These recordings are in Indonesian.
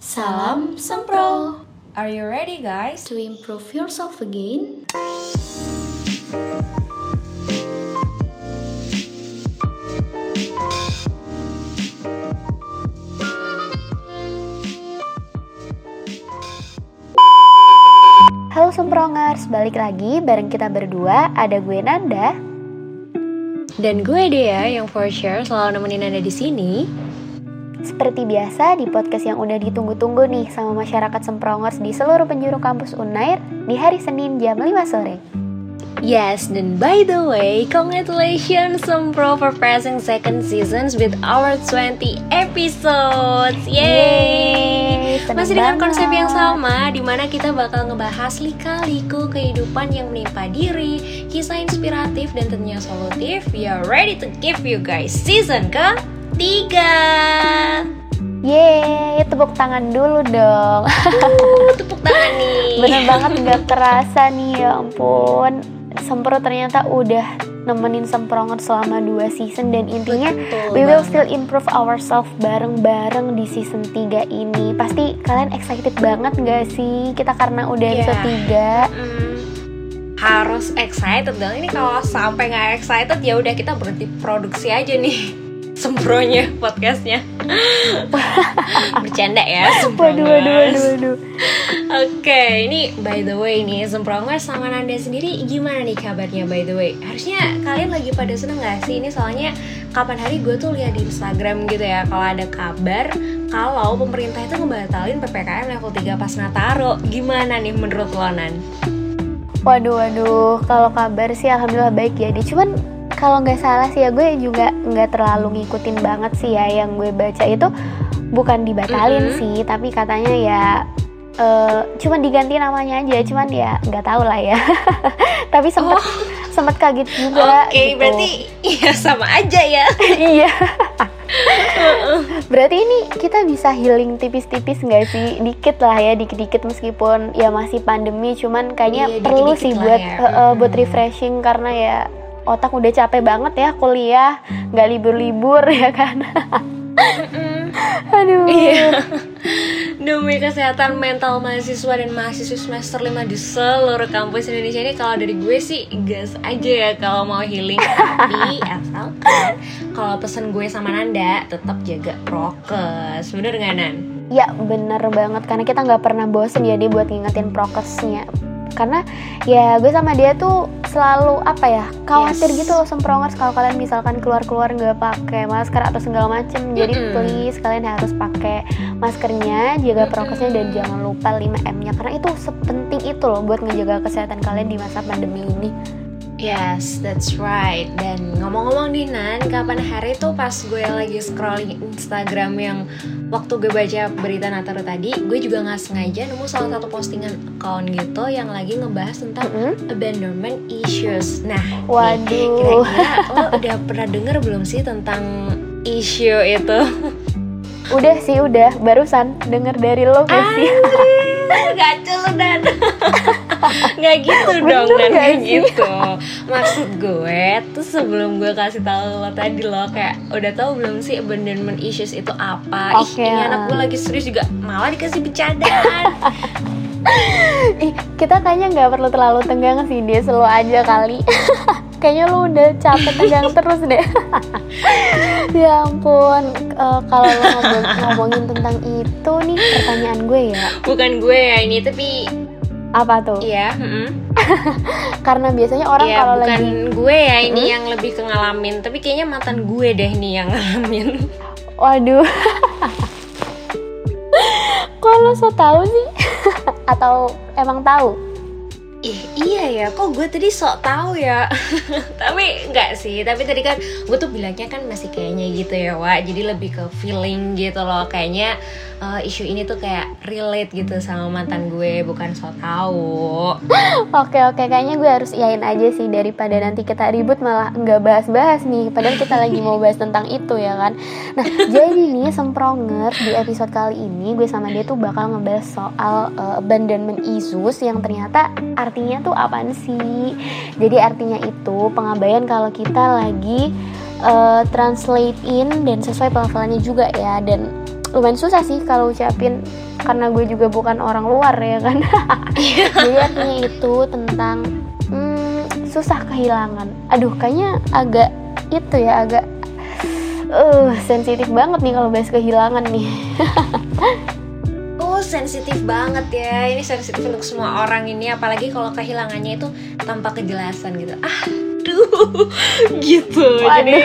Salam Sempro Are you ready guys? To improve yourself again Halo Semprongers, balik lagi bareng kita berdua Ada gue Nanda Dan gue Dea yang for sure selalu nemenin Nanda di sini. Seperti biasa di podcast yang udah ditunggu-tunggu nih sama masyarakat Semprongers di seluruh penjuru kampus Unair di hari Senin jam 5 sore. Yes, dan by the way, congratulations Sempro for passing second seasons with our 20 episodes. Yeay! Yeay, Masih dengan seneng konsep banget. yang sama, di mana kita bakal ngebahas lika-liku kehidupan yang menimpa diri, kisah inspiratif dan tentunya solutif. We are ready to give you guys season ke tiga. Yeay, tepuk tangan dulu dong. Uh, tepuk tangan nih. Bener banget nggak kerasa nih ya ampun. Sempro ternyata udah nemenin Semprongers selama 2 season dan intinya Betul we will banget. still improve ourselves bareng-bareng di season 3 ini. Pasti kalian excited banget gak sih? Kita karena udah Iya. episode 3. Hmm, harus excited dong ini kalau sampai nggak excited ya udah kita berhenti produksi aja nih sembronya podcastnya bercanda ya Waduh, waduh, waduh, semprongers waduh. oke ini by the way nih semprongers sama Nanda sendiri gimana nih kabarnya by the way harusnya kalian lagi pada seneng gak sih ini soalnya kapan hari gue tuh lihat di Instagram gitu ya kalau ada kabar kalau pemerintah itu ngebatalin PPKM level 3 pas Nataro gimana nih menurut lo Nan? Waduh, waduh. Kalau kabar sih alhamdulillah baik ya. Di cuman kalau nggak salah sih ya gue juga nggak terlalu ngikutin banget sih ya yang gue baca itu bukan dibatalin Mhm. sih, tapi katanya ya eh cuman diganti namanya aja, cuman ya nggak tahu lah ya. tapi sempet sempet kaget juga. Oke, gitu. berarti ya sama aja ya. iya. Berarti ini kita bisa healing tipis-tipis nggak sih? Dikit lah ya, dikit-dikit meskipun ya masih pandemi, cuman kayaknya Iya, perlu sih buat ya. eh, buat refreshing karena ya otak udah capek banget ya kuliah, nggak libur-libur ya kan? Aduh. Iya. Demi kesehatan mental mahasiswa dan mahasiswa semester 5 di seluruh kampus Indonesia ini kalau dari gue sih gas aja ya kalau mau healing tapi asalkan kalau pesen gue sama Nanda tetap jaga prokes bener nggak Nan? Ya bener banget karena kita nggak pernah bosen ya dia buat ngingetin prokesnya karena ya gue sama dia tuh selalu apa ya khawatir Yes. gitu loh semprongers kalau kalian misalkan keluar-keluar nggak pakai masker atau segala macem jadi Mm-mm. please kalian harus pakai maskernya jaga prokesnya dan jangan lupa 5M nya karena itu sepenting itu loh buat ngejaga kesehatan kalian di masa pandemi ini Yes, that's right. Dan ngomong-ngomong nih Nan, kapan hari tuh pas gue lagi scrolling Instagram yang waktu gue baca berita Nataro tadi, gue juga nggak sengaja nemu salah satu postingan account gitu yang lagi ngebahas tentang Mm-mm. abandonment issues. Nah, nih, Waduh. kira-kira lo udah pernah denger belum sih tentang issue itu? udah sih udah barusan denger dari lo gak sih Anjir, Gacu lu Dan Gak gitu dong Bener Dan gak Gak sih? gitu Maksud gue Tuh sebelum gue kasih tahu lo tadi lo Kayak udah tahu belum sih Abandonment issues itu apa Oke, Ih ini anak gue lagi serius juga Malah dikasih bercandaan Ih, kita kayaknya nggak perlu terlalu tegang sih dia selalu aja kali. kayaknya lu udah capek tegang terus deh. ya ampun, Eh, kalau ngomong- ngomongin tentang itu nih pertanyaan gue ya, Bukan gue ya ini Tapi apa tuh? Iya mm-mm. Karena biasanya orang Iya, kalau bukan lagi gue ya ini yang lebih ke ngalamin Tapi kayaknya mantan gue deh nih yang ngalamin waduh. Lo so tahu sih? Atau emang tahu? Ih, iya ya, kok gue tadi sok tahu ya. tapi enggak sih, tapi tadi kan gue tuh bilangnya kan masih kayaknya gitu ya, Wak. Jadi lebih ke feeling gitu loh. Kayaknya eh, isu ini tuh kayak relate gitu sama mantan gue, bukan sok tahu. Oke oke, kayaknya gue harus iyain aja sih daripada nanti kita ribut malah nggak bahas-bahas nih. Padahal kita lagi mau bahas tentang itu ya kan. Nah jadi nih sempronger di episode kali ini gue sama dia tuh bakal ngebahas soal uh, abandonment issues yang ternyata artinya tuh apaan sih? Jadi artinya itu pengabaian kalau kita lagi uh, translate in dan sesuai pelafalannya juga ya. Dan lumayan susah sih kalau ucapin karena gue juga bukan orang luar ya kan. Jadi artinya itu tentang hmm, susah kehilangan. Aduh kayaknya agak itu ya agak uh sensitif banget nih kalau bahas kehilangan nih Sensitif banget ya. Ini sensitif untuk semua orang ini Apalagi kalau kehilangannya itu tanpa kejelasan gitu. Ah Aduh Gitu. Waduh. Jadi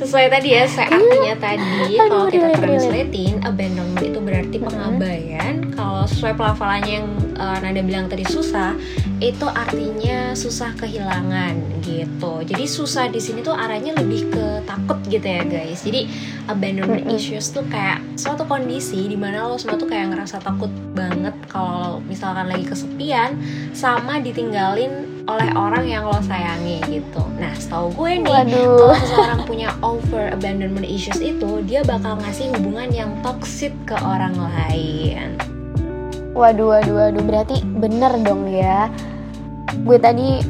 sesuai tadi ya Saya artinya tadi Kalau kita translatein Abandonment itu berarti pengabaian. Kalau sesuai pelafalannya yang eh, Nanda bilang tadi susah Itu artinya susah kehilangan gitu. Jadi susah di sini tuh arahnya lebih ke takut gitu ya guys. Jadi abandonment issues tuh kayak suatu kondisi di mana lo semua tuh kayak ngerasa takut banget kalau misalkan lagi kesepian sama ditinggalin oleh orang yang lo sayangi gitu. Nah, setahu gue nih, waduh kalau seseorang punya over abandonment issues itu, dia bakal ngasih hubungan yang toxic ke orang lain. Waduh, waduh, waduh, berarti bener dong ya. Gue tadi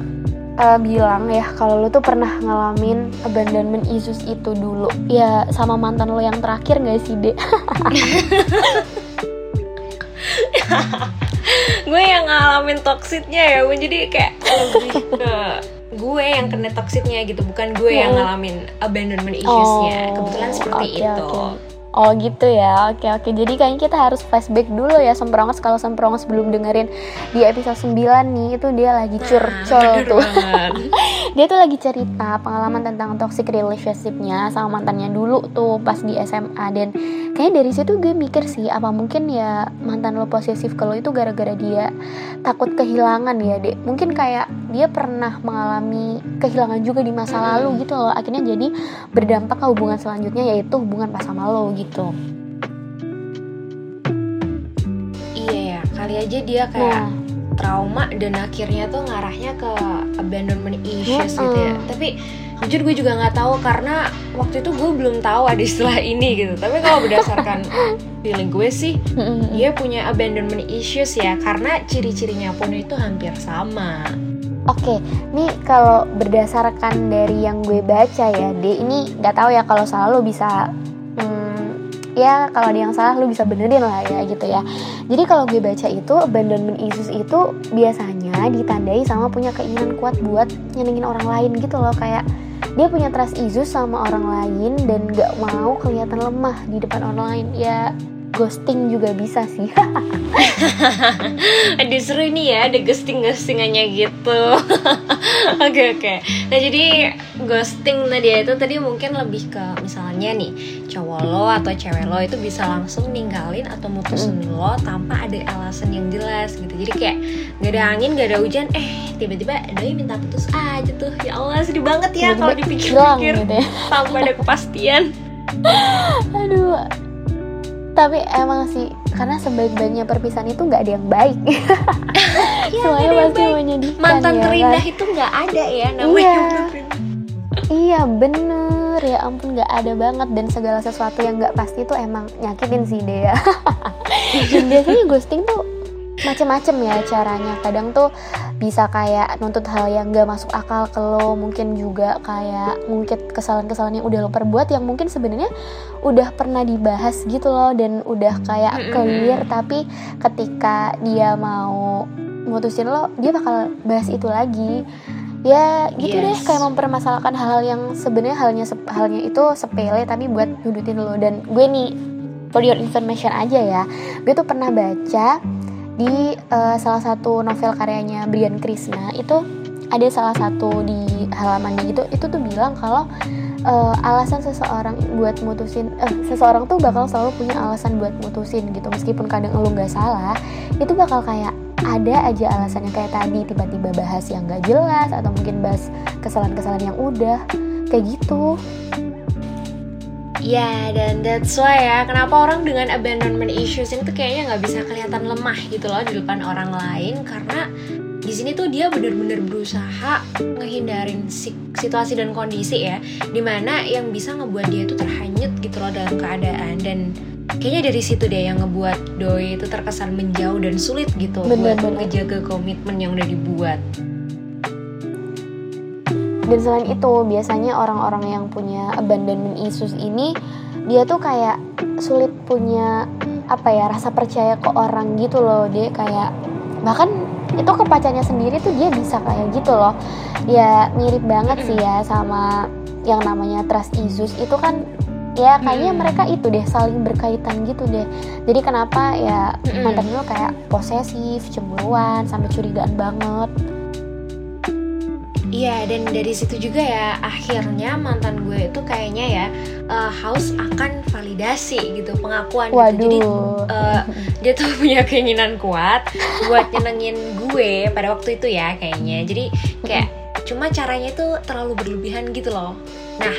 eh, bilang ya kalau lu tuh pernah ngalamin abandonment issues itu dulu. Ya sama mantan lo yang terakhir gak sih, Dek? gue yang ngalamin toxicnya ya, gue jadi kayak lebih ke gue yang kena toxicnya gitu, bukan gue yang Mm. ngalamin abandonment issuesnya. Oh, Kebetulan seperti oke, itu. oke. Oh gitu ya, oke oke. Jadi kayaknya kita harus flashback dulu ya Semprongos. Kalau Semprongos belum dengerin di episode 9 nih itu dia lagi curcol Nah, tuh. dia tuh lagi cerita pengalaman tentang toxic relationshipnya sama mantannya dulu tuh pas di SMA dan kayaknya dari situ gue mikir sih apa mungkin ya mantan lo posesif ke lo itu gara-gara dia takut kehilangan ya dek? Mungkin kayak dia pernah mengalami kehilangan juga di masa lalu gitu loh akhirnya jadi berdampak ke hubungan selanjutnya yaitu hubungan pas sama lo gitu Iya ya, kali aja dia kayak nah trauma dan akhirnya tuh ngarahnya ke abandonment issues gitu ya. Mm-mm. Tapi jujur gue juga nggak tahu karena waktu itu gue belum tahu ada istilah ini gitu. Tapi kalau berdasarkan feeling gue sih, dia punya abandonment issues ya karena ciri-cirinya pun itu hampir sama. Oke, nih kalau berdasarkan dari yang gue baca ya, D ini nggak tahu ya kalau salah lo bisa, hmm, ya kalau ada yang salah lo bisa benerin lah ya gitu ya. Jadi kalau gue baca itu abandonment issues itu biasanya ditandai sama punya keinginan kuat buat nyenengin orang lain gitu loh kayak dia punya trust issues sama orang lain dan nggak mau kelihatan lemah di depan orang lain ya ghosting juga bisa sih Ada seru nih ya, ada ghosting-ghostingannya gitu. Oke oke. Nah jadi ghosting tadi ya, itu tadi mungkin lebih ke misalnya nih cowok lo atau cewek lo itu bisa langsung ninggalin atau mutusin lo tanpa ada alasan yang jelas gitu. Jadi kayak gak ada angin, gak ada hujan, eh tiba-tiba doi minta putus aja tuh. Ya Allah sedih banget ya kalau dipikir-pikir gitu ya tanpa ada kepastian. Aduh. Tapi emang sih karena sebaik-baiknya perpisahan itu nggak ada yang baik. Iya, Semuanya pasti baik. menyedihkan Mantan ya terindah kan? itu nggak ada ya namanya Iya. Iya bener ya ampun nggak ada banget dan segala sesuatu yang nggak pasti tuh emang nyakitin sih ya. dan biasanya ghosting tuh macem-macem ya caranya. Kadang tuh bisa kayak nuntut hal yang nggak masuk akal ke lo, mungkin juga kayak ngungkit kesalahan-kesalahan yang udah lo perbuat yang mungkin sebenarnya udah pernah dibahas gitu loh dan udah kayak clear. Tapi ketika dia mau mutusin lo dia bakal bahas itu lagi. Ya gitu deh. Yes. kayak mempermasalahkan hal-hal yang sebenarnya halnya halnya itu sepele tapi buat nyudutin lo. Dan gue nih for your information aja ya gue tuh pernah baca di eh, salah satu novel karyanya Brian Krishna itu ada salah satu di halamannya gitu itu tuh bilang kalau eh, alasan seseorang buat mutusin eh, seseorang tuh bakal selalu punya alasan buat mutusin gitu. Meskipun kadang lu nggak salah itu bakal kayak ada aja alasannya kayak tadi tiba-tiba bahas yang gak jelas atau mungkin bahas kesalahan-kesalahan yang udah kayak gitu Ya, dan that's why ya, kenapa orang dengan abandonment issues ini tuh kayaknya nggak bisa kelihatan lemah gitu loh di depan orang lain karena di sini tuh dia bener-bener berusaha ngehindarin si- situasi dan kondisi ya, di mana yang bisa ngebuat dia tuh terhanyut gitu loh dalam keadaan dan kayaknya dari situ deh yang ngebuat Doi itu terkesan menjauh dan sulit gitu Bener, buat bener. ngejaga komitmen yang udah dibuat. Dan selain itu biasanya orang-orang yang punya abandonment issues ini dia tuh kayak sulit punya apa ya rasa percaya ke orang gitu loh. Dia kayak bahkan itu ke pacarnya sendiri tuh dia bisa kayak gitu loh. Ya mirip banget sih ya sama yang namanya trust issues. Itu kan ya kayaknya Hmm. mereka itu deh saling berkaitan gitu deh. Jadi kenapa ya Mm-mm. mantan gue kayak posesif cemburuan sampai curigaan banget Iya dan dari situ juga ya akhirnya mantan gue itu kayaknya ya eh, haus akan validasi gitu pengakuan gitu. Jadi waduh eh, dia tuh punya keinginan kuat buat nyenengin gue pada waktu itu ya kayaknya. Jadi kayak cuma caranya itu terlalu berlebihan gitu loh. Nah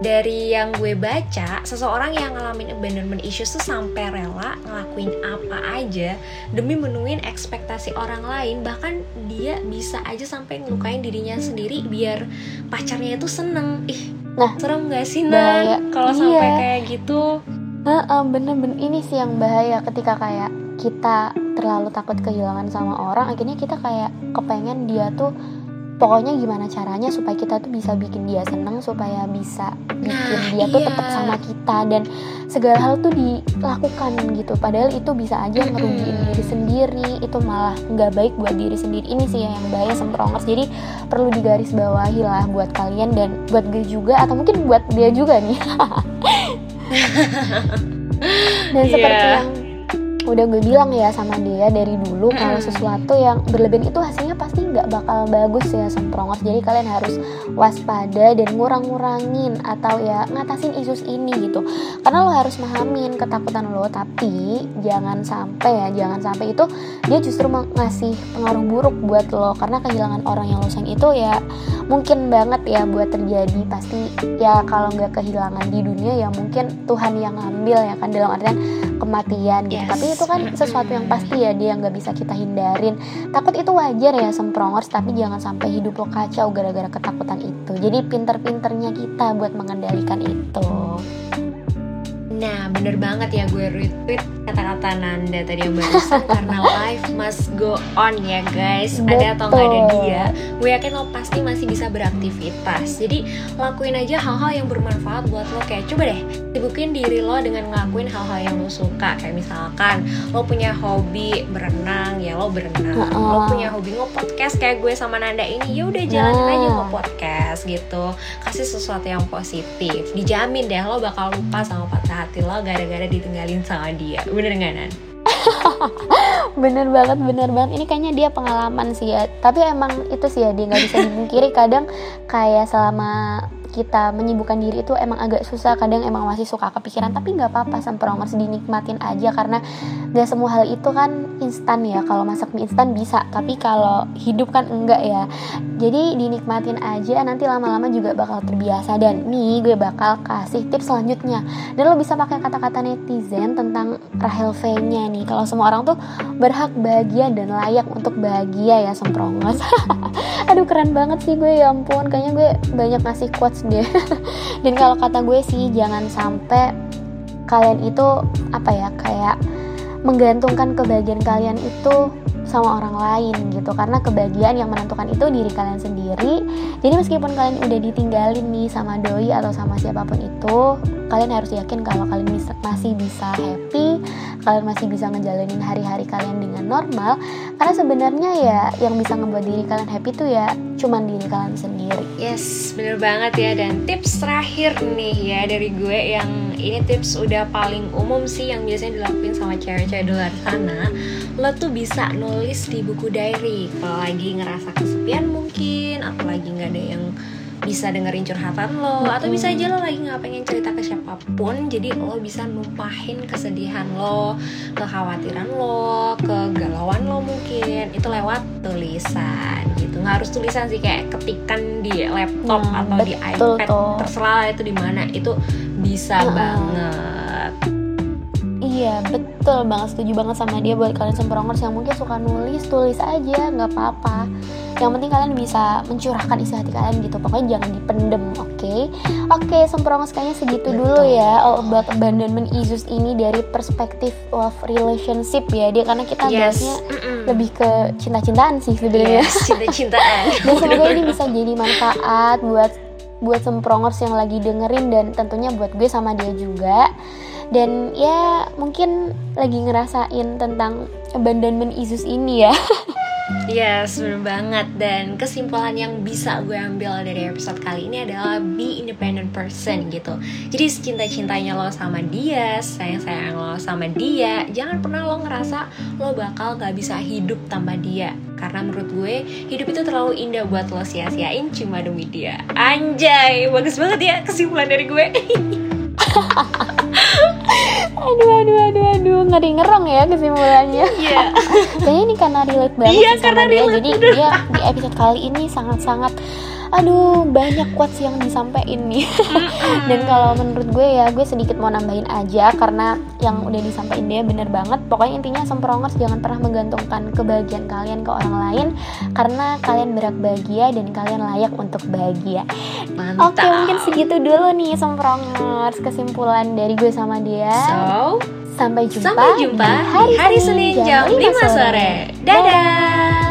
dari yang gue baca, seseorang yang ngalamin abandonment issues tuh sampai rela ngelakuin apa aja demi menuhin ekspektasi orang lain, bahkan dia bisa aja sampai ngelukain dirinya sendiri biar pacarnya itu seneng. Ih, Nah, serem gak sih. Nan kalau sampai Iya. kayak gitu? Bener-bener ini sih yang bahaya ketika kayak kita terlalu takut kehilangan sama orang akhirnya kita kayak kepengen dia tuh pokoknya gimana caranya supaya kita tuh bisa bikin dia seneng supaya bisa bikin Nah, dia tuh iya. tetap sama kita dan segala hal tuh dilakukan gitu. Padahal itu bisa aja ngerugiin diri sendiri itu malah nggak baik buat diri sendiri. Ini sih yang bahaya semprongers jadi perlu digaris bawahi lah buat kalian dan buat gue juga atau mungkin buat dia juga nih. Dan Iya. seperti yang udah gue bilang ya sama dia dari dulu kalau sesuatu yang berlebihan itu hasilnya pasti nggak bakal bagus ya semprongers jadi kalian harus waspada dan ngurang-ngurangin atau ya ngatasin isus ini gitu. Karena lo harus mahamin ketakutan lo tapi jangan sampai ya jangan sampai itu dia justru ngasih pengaruh buruk buat lo. Karena kehilangan orang yang lo sayang itu ya mungkin banget ya buat terjadi. Pasti ya kalau nggak kehilangan di dunia ya mungkin Tuhan yang ngambil ya kan dalam artian kematian gitu. Yes. tapi itu kan sesuatu yang pasti ya dia nggak bisa kita hindarin. Takut itu wajar ya semprongers tapi jangan sampai hidup lo kacau gara-gara ketakutan itu. Jadi pinter-pinternya kita buat mengendalikan itu Nah, bener banget ya gue retweet kata-kata Nanda tadi yang barusan karena life must go on ya guys. Ada atau nggak ada dia, gue yakin lo pasti masih bisa beraktivitas. Jadi lakuin aja hal-hal yang bermanfaat buat lo kayak coba deh sibukin diri lo dengan ngelakuin hal-hal yang lo suka kayak misalkan lo punya hobi berenang ya lo berenang, Heeh. lo punya hobi nge-podcast kayak gue sama Nanda ini ya udah jalanin Nah. aja nge-podcast gitu. Kasih sesuatu yang positif. Dijamin deh lo bakal lupa sama patah hati lo gara-gara ditinggalin sama dia. Bener gak Nan? bener banget bener banget ini kayaknya dia pengalaman sih ya tapi emang itu sih ya dia nggak bisa dipungkiri kadang kayak selama kita menyibukkan diri itu emang agak susah kadang emang masih suka kepikiran tapi nggak apa-apa semprongers dinikmatin aja karena gak semua hal itu kan instan ya. Kalau masak mie instan bisa tapi kalau hidup kan enggak ya. Jadi dinikmatin aja nanti lama-lama juga bakal terbiasa. Dan nih gue bakal kasih tips selanjutnya. Dan lo bisa pakai kata-kata netizen tentang Rahel V nya nih. Kalau semua orang tuh berhak bahagia dan layak untuk bahagia ya semprongos. Aduh keren banget sih gue ya ampun. Kayaknya gue banyak ngasih quotes deh. Dan kalau kata gue sih jangan sampai kalian itu apa ya kayak menggantungkan kebahagiaan kalian itu sama orang lain gitu. Karena kebahagiaan yang menentukan itu diri kalian sendiri. Jadi meskipun kalian udah ditinggalin nih sama doi atau sama siapa pun itu kalian harus yakin kalau kalian masih bisa happy kalian masih bisa ngejalanin hari-hari kalian dengan normal. Karena sebenarnya ya yang bisa ngebuat diri kalian happy tuh ya cuman diri kalian sendiri. Yes, bener banget ya. Dan tips terakhir nih ya dari gue yang ini tips udah paling umum sih yang biasanya dilakuin sama cewek-cewek di luar sana. Lo tuh bisa nulis di buku diary kalau lagi ngerasa kesepian mungkin, atau lagi nggak ada yang bisa dengerin curhatan lo atau bisa aja lo lagi nggak pengen cerita ke siapa pun jadi lo bisa numpahin kesedihan lo kekhawatiran lo kegalauan lo mungkin itu lewat tulisan gitu nggak harus tulisan sih kayak ketikan di laptop Nah, atau di iPad tuh. terserah itu di mana itu bisa Heeh. banget Iya betul banget setuju banget sama dia buat kalian semprongers yang mungkin suka nulis tulis aja nggak apa-apa. Yang penting kalian bisa mencurahkan isi hati kalian gitu pokoknya jangan dipendem oke? Oke semprongers kayaknya segitu dulu ya all about abandonment issues ini dari perspektif of relationship ya dia karena kita yes. bahasnya Mm-mm. lebih ke cinta-cintaan sih sebenarnya. Yes cinta-cintaan. Dan semoga ini bisa jadi manfaat buat buat semprongers yang lagi dengerin dan tentunya buat gue sama dia juga dan ya mungkin lagi ngerasain tentang abandonment issues ini ya. Yes, bener banget. Dan kesimpulan yang bisa gue ambil dari episode kali ini adalah Be independent person gitu. Jadi cinta-cintanya lo sama dia Sayang-sayang lo sama dia Jangan pernah lo ngerasa lo bakal gak bisa hidup tanpa dia. Karena menurut gue hidup itu terlalu indah buat lo sia-siain cuma demi dia. Anjay, bagus banget ya kesimpulan dari gue aduh aduh aduh aduh. Ngeri ngerong ya kesimpulannya. Iya. Kayaknya ini karena relate banget Iya, karena dia. relate, jadi dia di episode kali ini sangat-sangat aduh banyak quotes yang disampaikan nih. Dan kalau menurut gue ya gue sedikit mau nambahin aja karena yang udah disampaikan dia bener banget. Pokoknya intinya semprongers jangan pernah menggantungkan kebahagiaan kalian ke orang lain karena kalian berhak bahagia dan kalian layak untuk bahagia. Mantap. Oke mungkin segitu dulu nih semprongers kesimpulan dari gue sama dia. So, sampai jumpa sampai jumpa di di hari Senin jam 5 sore. Dadah.